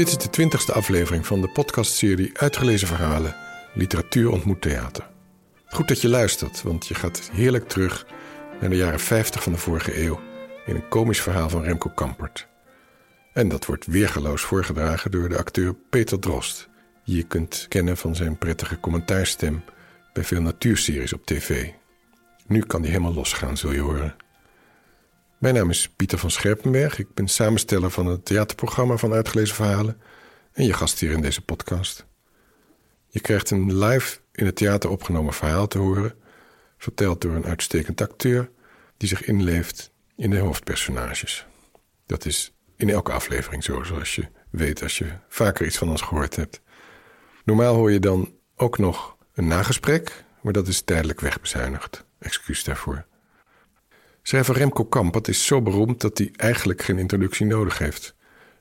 Dit is de twintigste aflevering van de podcastserie Uitgelezen Verhalen Literatuur ontmoet theater. Goed dat je luistert, want je gaat heerlijk terug naar de jaren 50 van de vorige eeuw in een komisch verhaal van Remco Kampert. En dat wordt weergeloos voorgedragen door de acteur Peter Drost, die je kunt kennen van zijn prettige commentaarstem bij veel natuurseries op tv. Nu kan die helemaal losgaan, zul je horen. Mijn naam is Pieter van Scherpenberg. Ik ben samensteller van het theaterprogramma van Uitgelezen Verhalen en je gast hier in deze podcast. Je krijgt een live in het theater opgenomen verhaal te horen, verteld door een uitstekend acteur die zich inleeft in de hoofdpersonages. Dat is in elke aflevering zo, zoals je weet als je vaker iets van ons gehoord hebt. Normaal hoor je dan ook nog een nagesprek, maar dat is tijdelijk wegbezuinigd. Excuus daarvoor. Schrijver Remco Kampert is zo beroemd dat hij eigenlijk geen introductie nodig heeft.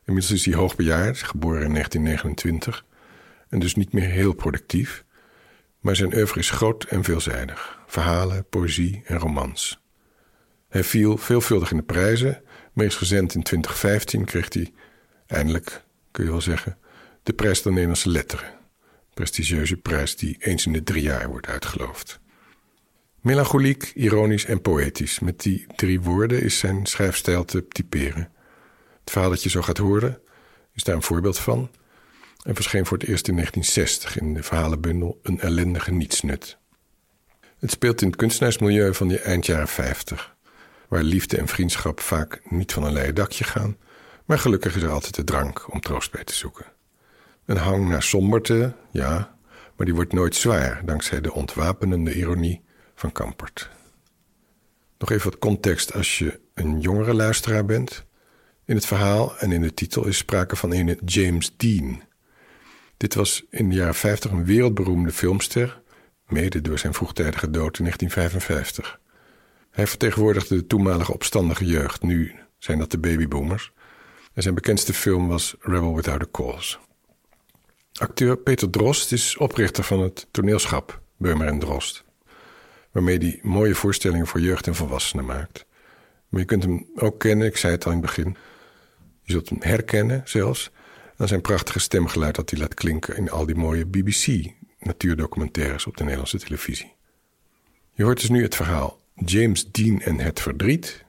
Inmiddels is hij hoogbejaard, geboren in 1929, en dus niet meer heel productief. Maar zijn oeuvre is groot en veelzijdig: verhalen, poëzie en romans. Hij viel veelvuldig in de prijzen. Meest recent in 2015 kreeg hij, eindelijk kun je wel zeggen, de prijs der Nederlandse letteren. Prestigieuze prijs die eens in de drie jaar wordt uitgeloofd. Melancholiek, ironisch en poëtisch. Met die drie woorden is zijn schrijfstijl te typeren. Het verhaal dat je zo gaat horen is daar een voorbeeld van en verscheen voor het eerst in 1960 in de verhalenbundel Een ellendige nietsnut. Het speelt in het kunstenaarsmilieu van die eind jaren 50, waar liefde en vriendschap vaak niet van een leien dakje gaan, maar gelukkig is er altijd de drank om troost bij te zoeken. Een hang naar somberte, ja, maar die wordt nooit zwaar dankzij de ontwapenende ironie van Kampert. Nog even wat context als je een jongere luisteraar bent. In het verhaal en in de titel is sprake van een James Dean. Dit was in de jaren 50 een wereldberoemde filmster, mede door zijn vroegtijdige dood in 1955. Hij vertegenwoordigde de toenmalige opstandige jeugd, nu zijn dat de babyboomers. En zijn bekendste film was Rebel Without a Cause. Acteur Peter Drost is oprichter van het toneelschap Beumer en Drost waarmee hij mooie voorstellingen voor jeugd en volwassenen maakt. Maar je kunt hem ook kennen, ik zei het al in het begin. Je zult hem herkennen zelfs aan zijn prachtige stemgeluid dat hij laat klinken in al die mooie BBC-natuurdocumentaires op de Nederlandse televisie. Je hoort dus nu het verhaal James Dean en het verdriet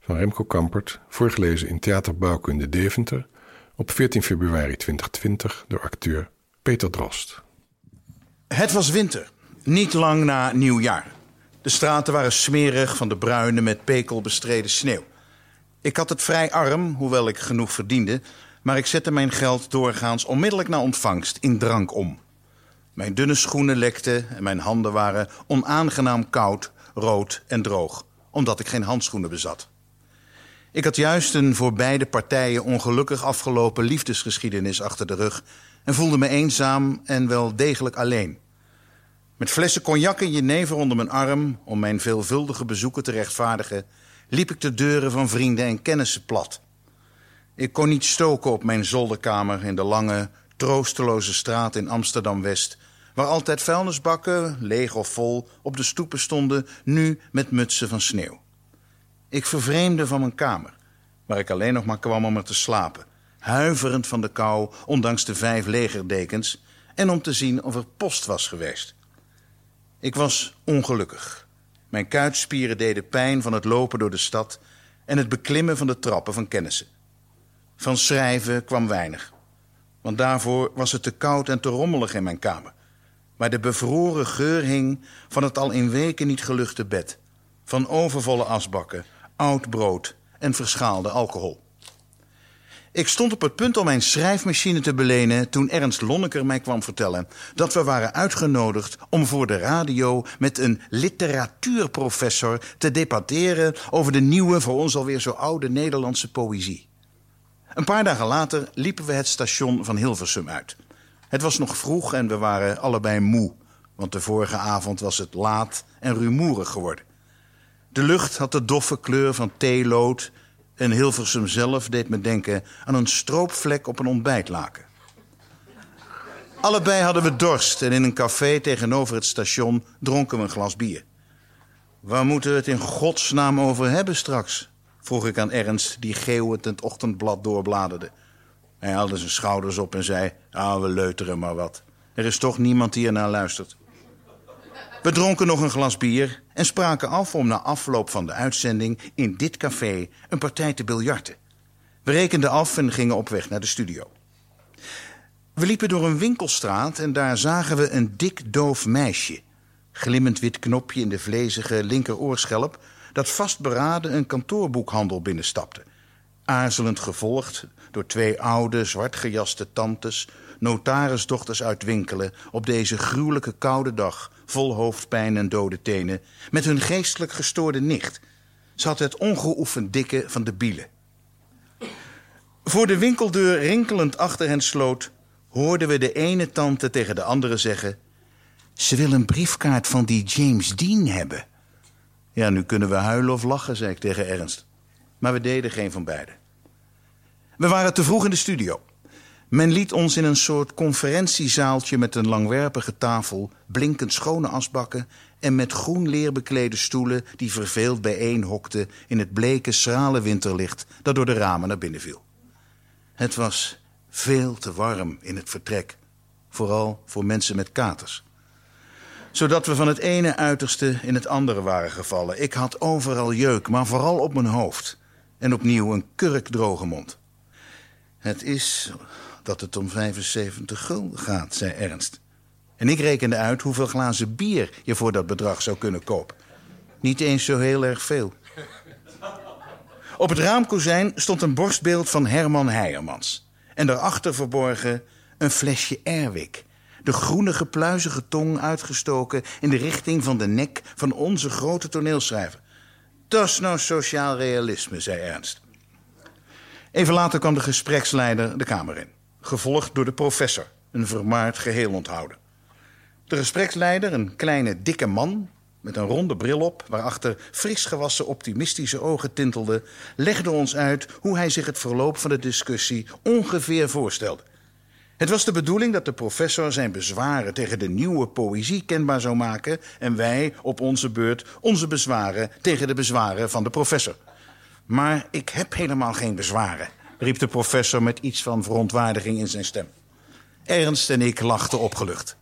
van Remco Kampert, voorgelezen in Theaterbouwkunde Deventer op 14 februari 2020 door acteur Peter Drost. Het was winter, niet lang na nieuwjaar. De straten waren smerig van de bruine met pekel bestreden sneeuw. Ik had het vrij arm, hoewel ik genoeg verdiende, maar ik zette mijn geld doorgaans onmiddellijk na ontvangst in drank om. Mijn dunne schoenen lekten en mijn handen waren onaangenaam koud, rood en droog, omdat ik geen handschoenen bezat. Ik had juist een voor beide partijen ongelukkig afgelopen liefdesgeschiedenis achter de rug en voelde me eenzaam en wel degelijk alleen. Met flessen cognac en jenever onder mijn arm... om mijn veelvuldige bezoeken te rechtvaardigen... liep ik de deuren van vrienden en kennissen plat. Ik kon niet stoken op mijn zolderkamer... in de lange, troosteloze straat in Amsterdam-West... waar altijd vuilnisbakken, leeg of vol, op de stoepen stonden... nu met mutsen van sneeuw. Ik vervreemde van mijn kamer... waar ik alleen nog maar kwam om er te slapen... huiverend van de kou, ondanks de vijf legerdekens... en om te zien of er post was geweest. Ik was ongelukkig. Mijn kuitspieren deden pijn van het lopen door de stad en het beklimmen van de trappen van kennissen. Van schrijven kwam weinig, want daarvoor was het te koud en te rommelig in mijn kamer. Maar de bevroren geur hing van het al in weken niet geluchte bed, van overvolle asbakken, oud brood en verschaalde alcohol. Ik stond op het punt om mijn schrijfmachine te belenen toen Ernst Lonneker mij kwam vertellen dat we waren uitgenodigd om voor de radio met een literatuurprofessor te debatteren over de nieuwe, voor ons alweer zo oude Nederlandse poëzie. Een paar dagen later liepen we het station van Hilversum uit. Het was nog vroeg en we waren allebei moe, want de vorige avond was het laat en rumoerig geworden. De lucht had de doffe kleur van theelood en Hilversum zelf deed me denken aan een stroopvlek op een ontbijtlaken. Allebei hadden we dorst en in een café tegenover het station dronken we een glas bier. Waar moeten we het in godsnaam over hebben straks? vroeg ik aan Ernst, die geeuwend het ochtendblad doorbladerde. Hij haalde zijn schouders op en zei: Ah, we leuteren maar wat. Er is toch niemand die ernaar luistert. We dronken nog een glas bier en spraken af om na afloop van de uitzending in dit café een partij te biljarten. We rekenden af en gingen op weg naar de studio. We liepen door een winkelstraat en daar zagen we een dik doof meisje. Glimmend wit knopje in de vlezige linkeroorschelp dat vastberaden een kantoorboekhandel binnenstapte. Aarzelend gevolgd door twee oude, zwartgejaste tantes, notarisdochters uit winkelen op deze gruwelijke koude dag, vol hoofdpijn en dode tenen, met hun geestelijk gestoorde nicht. Ze had het ongeoefend dikke van de bielen. Voor de winkeldeur rinkelend achter hen sloot, hoorden we de ene tante tegen de andere zeggen: Ze wil een briefkaart van die James Dean hebben. Ja, nu kunnen we huilen of lachen, zei ik tegen Ernst. Maar we deden geen van beiden. We waren te vroeg in de studio. Men liet ons in een soort conferentiezaaltje met een langwerpige tafel, blinkend schone asbakken en met groen leer beklede stoelen die verveeld bijeen hokten in het bleke, schrale winterlicht dat door de ramen naar binnen viel. Het was veel te warm in het vertrek, vooral voor mensen met katers. Zodat we van het ene uiterste in het andere waren gevallen. Ik had overal jeuk, maar vooral op mijn hoofd. En opnieuw een kurkdroge mond. Het is dat het om 75 gulden gaat, zei Ernst. En ik rekende uit hoeveel glazen bier je voor dat bedrag zou kunnen kopen. Niet eens zo heel erg veel. Op het raamkozijn stond een borstbeeld van Herman Heijermans. En daarachter verborgen een flesje Erwik. De groene pluizige tong uitgestoken in de richting van de nek van onze grote toneelschrijver. Dat is nou sociaal realisme, zei Ernst. Even later kwam de gespreksleider de kamer in, gevolgd door de professor, een vermaard geheel onthouden. De gespreksleider, een kleine dikke man met een ronde bril op, waarachter fris gewassen optimistische ogen tintelden, legde ons uit hoe hij zich het verloop van de discussie ongeveer voorstelde. Het was de bedoeling dat de professor zijn bezwaren tegen de nieuwe poëzie kenbaar zou maken en wij op onze beurt onze bezwaren tegen de bezwaren van de professor. Maar ik heb helemaal geen bezwaren, riep de professor met iets van verontwaardiging in zijn stem. Ernst en ik lachten opgelucht.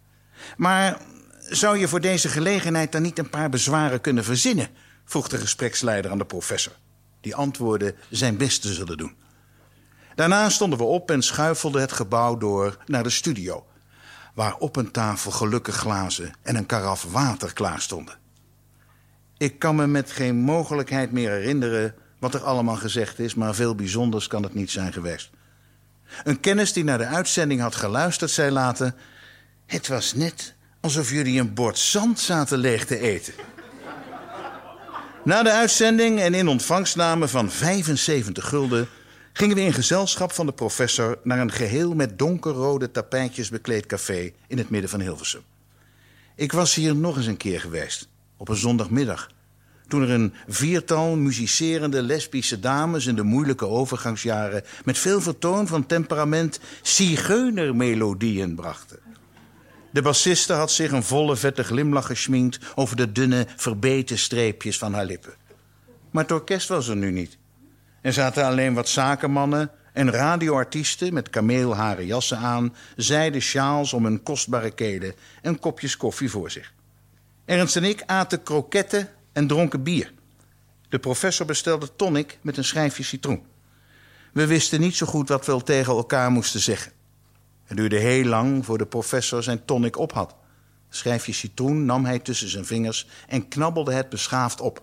Maar zou je voor deze gelegenheid dan niet een paar bezwaren kunnen verzinnen? vroeg de gespreksleider aan de professor. Die antwoordde zijn best te zullen doen. Daarna stonden we op en schuifelden het gebouw door naar de studio, waar op een tafel gelukkig glazen en een karaf water klaar stonden. Ik kan me met geen mogelijkheid meer herinneren wat er allemaal gezegd is, maar veel bijzonders kan het niet zijn geweest. Een kennis die naar de uitzending had geluisterd, zei later: Het was net alsof jullie een bord zand zaten leeg te eten. Na de uitzending en in ontvangstname van 75 gulden gingen we in gezelschap van de professor naar een geheel met donkerrode tapijtjes bekleed café in het midden van Hilversum. Ik was hier nog eens een keer geweest, op een zondagmiddag, toen er een viertal muzicerende lesbische dames in de moeilijke overgangsjaren met veel vertoon van temperament zigeunermelodieën brachten. De bassiste had zich een volle vette glimlach geschminkt over de dunne verbeten streepjes van haar lippen. Maar het orkest was er nu niet. Er zaten alleen wat zakenmannen en radioartiesten met kameelharen jassen aan, zijden sjaals om hun kostbare kelen en kopjes koffie voor zich. Ernst en ik aten kroketten en dronken bier. De professor bestelde tonic met een schijfje citroen. We wisten niet zo goed wat we tegen elkaar moesten zeggen. Het duurde heel lang voor de professor zijn tonic op had. schijfje citroen nam hij tussen zijn vingers en knabbelde het beschaafd op.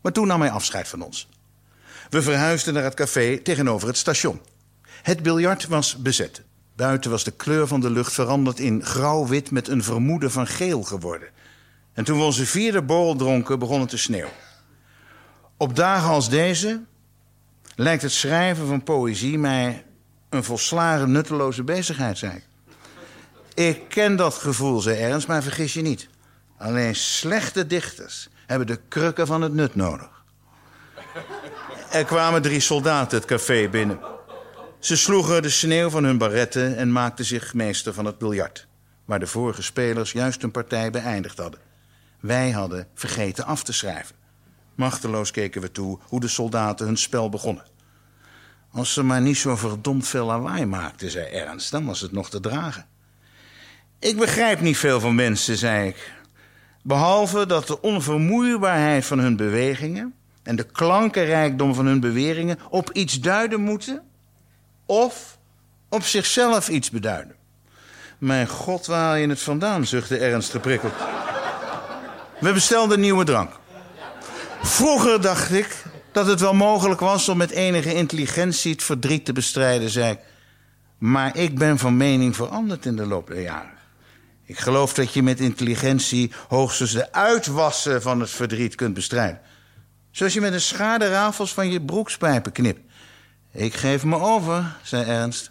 Maar toen nam hij afscheid van ons. We verhuisden naar het café tegenover het station. Het biljart was bezet. Buiten was de kleur van de lucht veranderd in grauw-wit met een vermoeden van geel geworden. En toen we onze vierde borrel dronken, begon het te sneeuwen. Op dagen als deze lijkt het schrijven van poëzie mij een volslagen nutteloze bezigheid, zei ik. Ik ken dat gevoel, zei Ernst, maar vergis je niet. Alleen slechte dichters hebben de krukken van het nut nodig. Er kwamen drie soldaten het café binnen. Ze sloegen de sneeuw van hun baretten en maakten zich meester van het biljart, waar de vorige spelers juist een partij beëindigd hadden. Wij hadden vergeten af te schrijven. Machteloos keken we toe hoe de soldaten hun spel begonnen. Als ze maar niet zo verdomd veel lawaai maakte, zei Ernst, dan was het nog te dragen. Ik begrijp niet veel van mensen, zei ik. Behalve dat de onvermoeibaarheid van hun bewegingen en de klankenrijkdom van hun beweringen op iets duiden moeten of op zichzelf iets beduiden. Mijn god, waar je het vandaan, zuchtte Ernst geprikkeld. We bestelden nieuwe drank. Vroeger dacht ik dat het wel mogelijk was om met enige intelligentie het verdriet te bestrijden, zei ik. Maar ik ben van mening veranderd in de loop der jaren. Ik geloof dat je met intelligentie hoogstens de uitwassen van het verdriet kunt bestrijden. Zoals je met een schaar de rafels van je broekspijpen knipt. Ik geef me over, zei Ernst.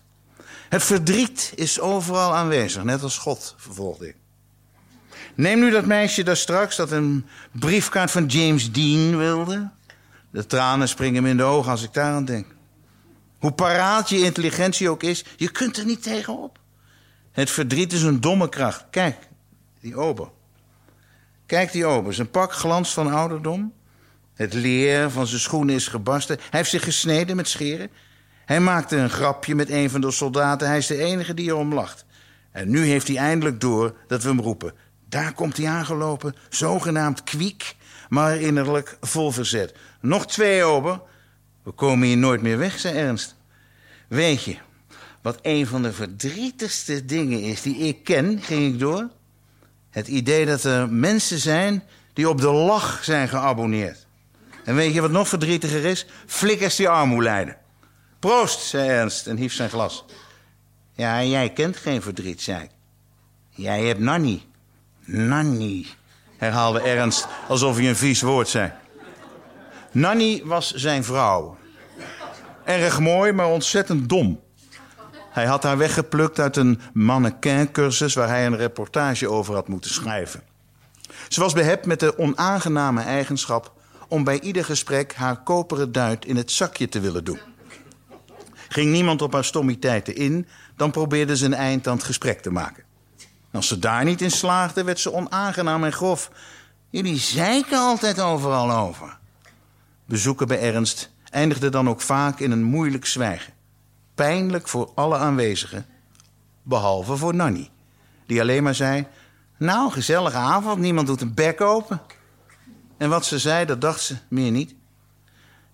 Het verdriet is overal aanwezig, net als God, vervolgde ik. Neem nu dat meisje daar straks dat een briefkaart van James Dean wilde. De tranen springen me in de ogen als ik daaraan denk. Hoe paraat je intelligentie ook is, je kunt er niet tegenop. Het verdriet is een domme kracht. Kijk, die ober. Kijk die ober. Zijn pak glanst van ouderdom. Het leer van zijn schoenen is gebarsten. Hij heeft zich gesneden met scheren. Hij maakte een grapje met een van de soldaten. Hij is de enige die erom lacht. En nu heeft hij eindelijk door dat we hem roepen. Daar komt hij aangelopen, zogenaamd kwiek, maar innerlijk vol verzet. Nog twee ober. We komen hier nooit meer weg, zei Ernst. Weet je, wat een van de verdrietigste dingen is die ik ken, ging ik door? Het idee dat er mensen zijn die op de lach zijn geabonneerd. En weet je wat nog verdrietiger is? Flikkers die armoe lijden. Proost, zei Ernst en hief zijn glas. Ja, jij kent geen verdriet, zei ik. Jij hebt Nanny. Nanny, herhaalde Ernst alsof hij een vies woord zei. Nanny was zijn vrouw. Erg mooi, maar ontzettend dom. Hij had haar weggeplukt uit een mannequin-cursus waar hij een reportage over had moeten schrijven. Ze was behept met de onaangename eigenschap om bij ieder gesprek haar koperen duit in het zakje te willen doen. Ging niemand op haar stommiteiten in, dan probeerde ze een eind aan het gesprek te maken. Als ze daar niet in slaagde, werd ze onaangenaam en grof. Jullie zeiken altijd overal over. Bezoeken bij Ernst eindigde dan ook vaak in een moeilijk zwijgen. Pijnlijk voor alle aanwezigen, behalve voor Nanny, die alleen maar zei: Nou, gezellige avond, niemand doet een bek open. En wat ze zei, dat dacht ze meer niet.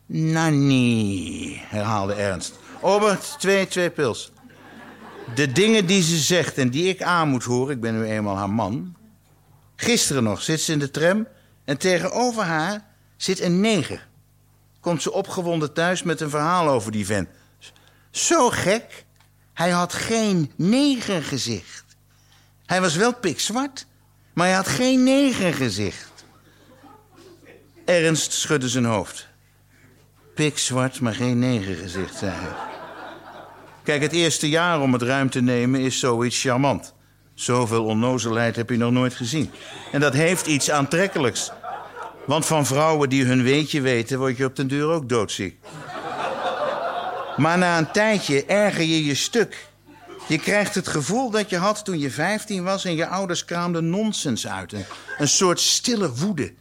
Nanny, herhaalde Ernst. Obert, twee, twee pils. De dingen die ze zegt en die ik aan moet horen, ik ben nu eenmaal haar man. Gisteren nog zit ze in de tram en tegenover haar zit een neger. Komt ze opgewonden thuis met een verhaal over die vent. Zo gek, hij had geen negergezicht. Hij was wel pikzwart, maar hij had geen negergezicht. Ernst schudde zijn hoofd. Pikzwart, maar geen negergezicht, zei hij. Kijk, het eerste jaar om het ruim te nemen is zoiets charmant. Zoveel onnozelheid heb je nog nooit gezien. En dat heeft iets aantrekkelijks. Want van vrouwen die hun weetje weten, word je op den duur ook doodziek. Maar na een tijdje erger je je stuk. Je krijgt het gevoel dat je had toen je 15 was en je ouders kraamden nonsens uit. Een soort stille woede.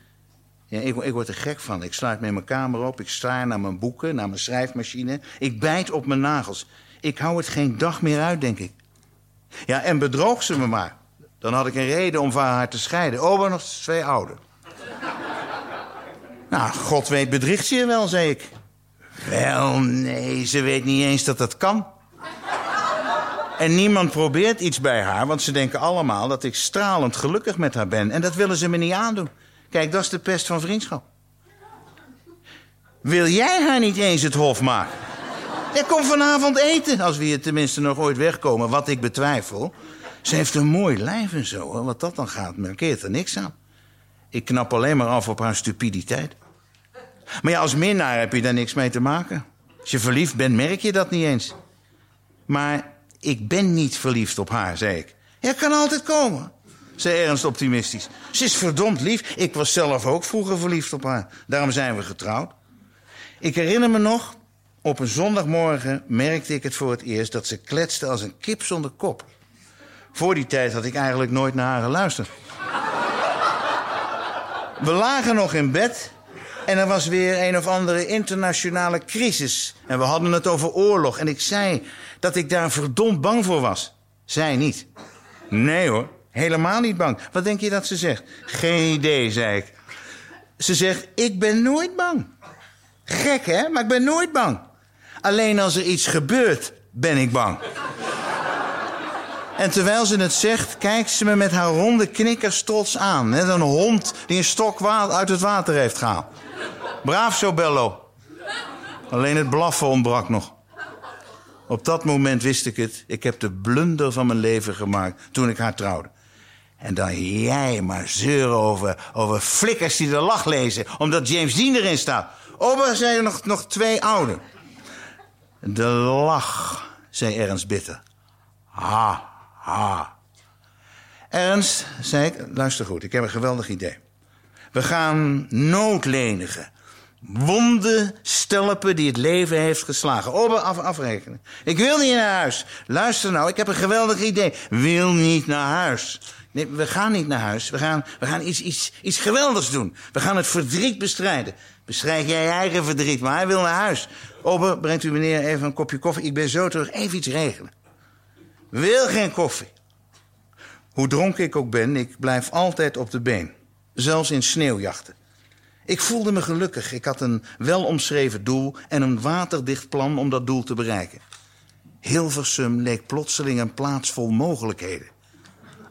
Ik, ik word er gek van. Ik sluit me mijn kamer op, ik staar naar mijn boeken, naar mijn schrijfmachine. Ik bijt op mijn nagels. Ik hou het geen dag meer uit, denk ik. Ja, en bedroog ze me maar. Dan had ik een reden om van haar te scheiden. Oh, maar nog twee ouder. nou, God weet bedriegt ze je wel, zei ik. Wel, nee, ze weet niet eens dat dat kan. En niemand probeert iets bij haar, want ze denken allemaal dat ik stralend gelukkig met haar ben. En dat willen ze me niet aandoen. Kijk, dat is de pest van vriendschap. Wil jij haar niet eens het hof maken? Ik kom vanavond eten, als we hier tenminste nog ooit wegkomen, wat ik betwijfel. Ze heeft een mooi lijf en zo, hoor. wat dat dan gaat, markeert er niks aan. Ik knap alleen maar af op haar stupiditeit. Maar ja, als minnaar heb je daar niks mee te maken. Als je verliefd bent, merk je dat niet eens. Maar ik ben niet verliefd op haar, zei ik. Ja, kan altijd komen, zei Ernst optimistisch. Ze is verdomd lief. Ik was zelf ook vroeger verliefd op haar. Daarom zijn we getrouwd. Ik herinner me nog, op een zondagmorgen merkte ik het voor het eerst dat ze kletste als een kip zonder kop. Voor die tijd had ik eigenlijk nooit naar haar geluisterd. We lagen nog in bed En er was weer een of andere internationale crisis. En we hadden het over oorlog. En ik zei dat ik daar verdomd bang voor was. Zij niet. Nee hoor, helemaal niet bang. Wat denk je dat ze zegt? Geen idee, zei ik. Ze zegt, ik ben nooit bang. Gek hè, maar ik ben nooit bang. Alleen als er iets gebeurt, ben ik bang. En terwijl ze het zegt, kijkt ze me met haar ronde knikkers trots aan. Net een hond die een stok uit het water heeft gehaald. Braaf zo, Bello. Alleen het blaffen ontbrak nog. Op dat moment wist ik het. Ik heb de blunder van mijn leven gemaakt toen ik haar trouwde. En dan jij maar zeuren over, over flikkers die de lach lezen... omdat James Dean erin staat. Ober zijn er nog, nog twee oude. De lach, zei Ernst bitter. Ha, ha. Ernst, zei ik, luister goed, ik heb een geweldig idee. We gaan noodlenigen. Wonde stelpen die het leven heeft geslagen. Ober af, afrekenen. Ik wil niet naar huis. Luister nou, ik heb een geweldig idee. Wil niet naar huis. Nee, we gaan niet naar huis. We gaan, we gaan iets, iets, iets geweldigs doen. We gaan het verdriet bestrijden. Bestrijd jij je eigen verdriet, maar hij wil naar huis. Ober, brengt u meneer even een kopje koffie. Ik ben zo terug. Even iets regelen. Wil geen koffie. Hoe dronken ik ook ben, ik blijf altijd op de been. Zelfs in sneeuwjachten. Ik voelde me gelukkig. Ik had een welomschreven doel en een waterdicht plan om dat doel te bereiken. Hilversum leek plotseling een plaats vol mogelijkheden.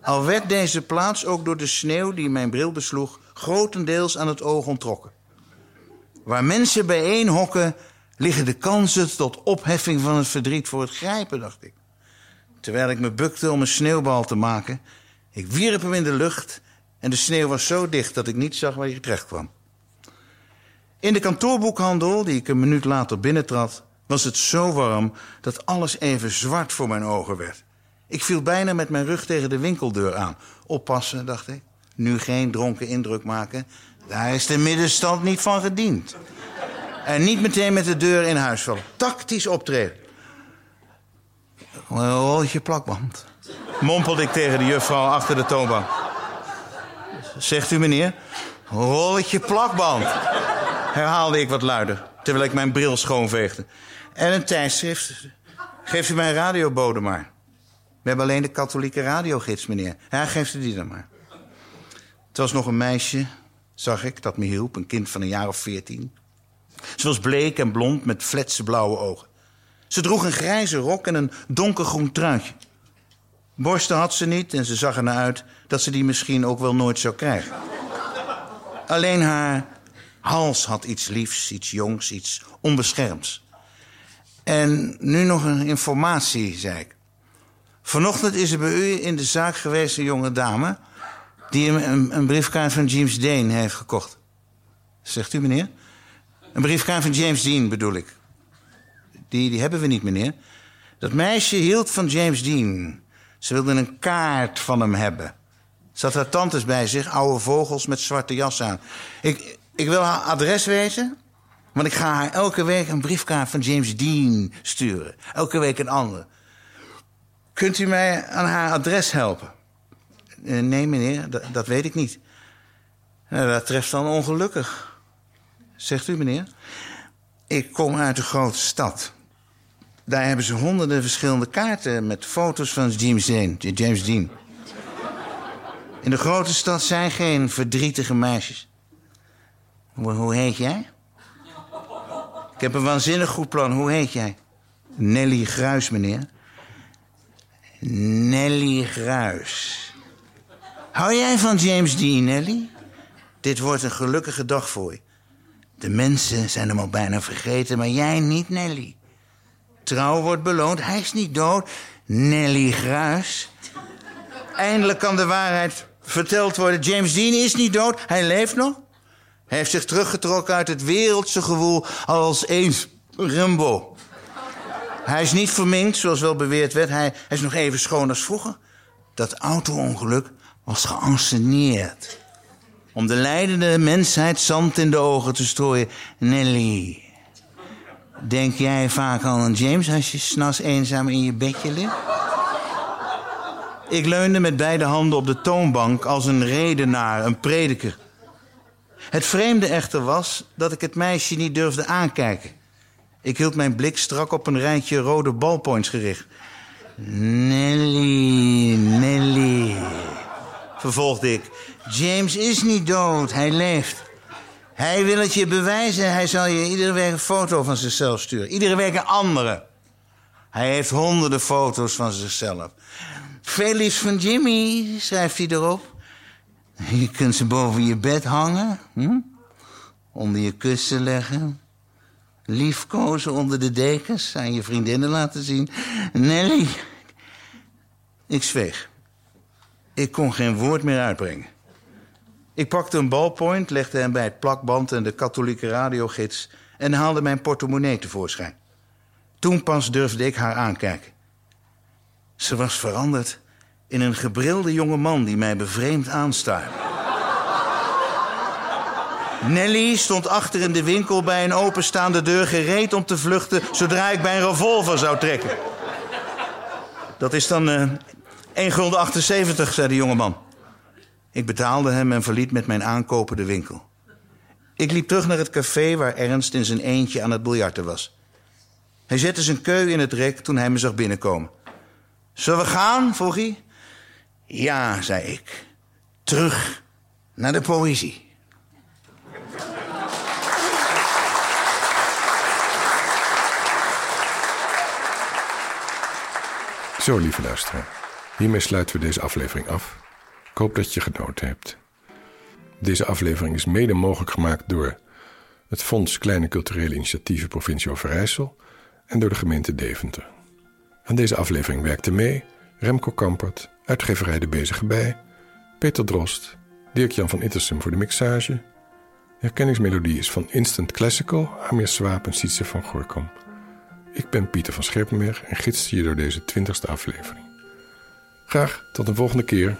Al werd deze plaats ook door de sneeuw die mijn bril besloeg grotendeels aan het oog ontrokken. Waar mensen bijeen hokken, liggen de kansen tot opheffing van het verdriet voor het grijpen, dacht ik. Terwijl ik me bukte om een sneeuwbal te maken, ik wierp hem in de lucht en de sneeuw was zo dicht dat ik niet zag waar hij terecht kwam. In de kantoorboekhandel, die ik een minuut later binnentrad, was het zo warm dat alles even zwart voor mijn ogen werd. Ik viel bijna met mijn rug tegen de winkeldeur aan. Oppassen, dacht ik. Nu geen dronken indruk maken. Daar is de middenstand niet van gediend. En niet meteen met de deur in huis vallen. Tactisch optreden. Een rolletje plakband. Mompelde ik tegen de juffrouw achter de toonbank. Zegt u meneer? Rolletje plakband. Herhaalde ik wat luider, terwijl ik mijn bril schoonveegde. En een tijdschrift. Geeft u mijn radiobode maar. We hebben alleen de katholieke radiogids, meneer. Ja, geeft u die dan maar. Het was nog een meisje, zag ik, dat me hielp. Een kind van een jaar of veertien. Ze was bleek en blond met fletse blauwe ogen. Ze droeg een grijze rok en een donkergroen truitje. Borsten had ze niet en ze zag er naar uit dat ze die misschien ook wel nooit zou krijgen. Alleen haar hals had iets liefs, iets jongs, iets onbeschermds. En nu nog een informatie, zei ik. Vanochtend is er bij u in de zaak geweest een jonge dame... die een, een briefkaart van James Dean heeft gekocht. Zegt u, meneer? Een briefkaart van James Dean bedoel ik. Die, die hebben we niet, meneer. Dat meisje hield van James Dean. Ze wilde een kaart van hem hebben. Had haar tantes bij zich, oude vogels met zwarte jas aan. Ik, ik wil haar adres weten, want ik ga haar elke week een briefkaart van James Dean sturen. Elke week een ander. Kunt u mij aan haar adres helpen? Eh, nee, meneer, dat weet ik niet. Nou, dat treft dan ongelukkig. Zegt u, meneer? Ik kom uit een grote stad. Daar hebben ze honderden verschillende kaarten met foto's van James Dean. James Dean. In de grote stad zijn geen verdrietige meisjes. Hoe, heet jij? Ik heb een waanzinnig goed plan. Hoe heet jij? Nelly Gruis, meneer. Nelly Gruis. Hou jij van James Dean, Nelly? Dit wordt een gelukkige dag voor je. De mensen zijn hem al bijna vergeten, maar jij niet, Nelly. Trouw wordt beloond, hij is niet dood. Nelly Gruis. Eindelijk kan de waarheid verteld worden. James Dean is niet dood, hij leeft nog. Hij heeft zich teruggetrokken uit het wereldse gewoel als eens Rimbo. Hij is niet verminkt, zoals wel beweerd werd. Hij, is nog even schoon als vroeger. Dat auto-ongeluk was geanceneerd. Om de leidende mensheid zand in de ogen te strooien. Nelly, denk jij vaak al aan James als je s'nachts eenzaam in je bedje ligt? Ik leunde met beide handen op de toonbank als een redenaar, een prediker. Het vreemde echter was dat ik het meisje niet durfde aankijken. Ik hield mijn blik strak op een rijtje rode ballpoints gericht. Nelly, Nelly, vervolgde ik. James is niet dood, hij leeft. Hij wil het je bewijzen. Hij zal je iedere week een foto van zichzelf sturen. Iedere week een andere. Hij heeft honderden foto's van zichzelf. Veel liefst van Jimmy, schrijft hij erop. Je kunt ze boven je bed hangen. Hm? Onder je kussen leggen. Liefkozen onder de dekens. Aan je vriendinnen laten zien. Nelly. Ik zweeg. Ik kon geen woord meer uitbrengen. Ik pakte een ballpoint, legde hem bij het plakband en de katholieke radiogids... en haalde mijn portemonnee tevoorschijn. Toen pas durfde ik haar aankijken. Ze was veranderd in een gebrilde jonge man die mij bevreemd aanstaarde. Nelly stond achter in de winkel bij een openstaande deur gereed om te vluchten zodra ik bij een revolver zou trekken. Dat is dan uh, 1 gulden 78, zei de jonge man. Ik betaalde hem en verliet met mijn aankopen de winkel. Ik liep terug naar het café waar Ernst in zijn eentje aan het biljarten was. Hij zette zijn keu in het rek toen hij me zag binnenkomen. Zullen we gaan? vroeg hij. Ja, zei ik. Terug naar de poëzie. Zo, lieve luisteraar. Hiermee sluiten we deze aflevering af. Ik hoop dat je genoten hebt. Deze aflevering is mede mogelijk gemaakt door het Fonds Kleine Culturele Initiatieven Provincie Overijssel en door de gemeente Deventer. Aan deze aflevering werkte mee Remco Kampert, uitgeverij De Bezige Bij, Peter Drost, Dirk-Jan van Ittersum voor de mixage. De herkenningsmelodie is van Instant Classical, Amir Swaap en Sietse van Gorkom. Ik ben Pieter van Scherpenberg en gids je door deze twintigste aflevering. Graag tot een volgende keer.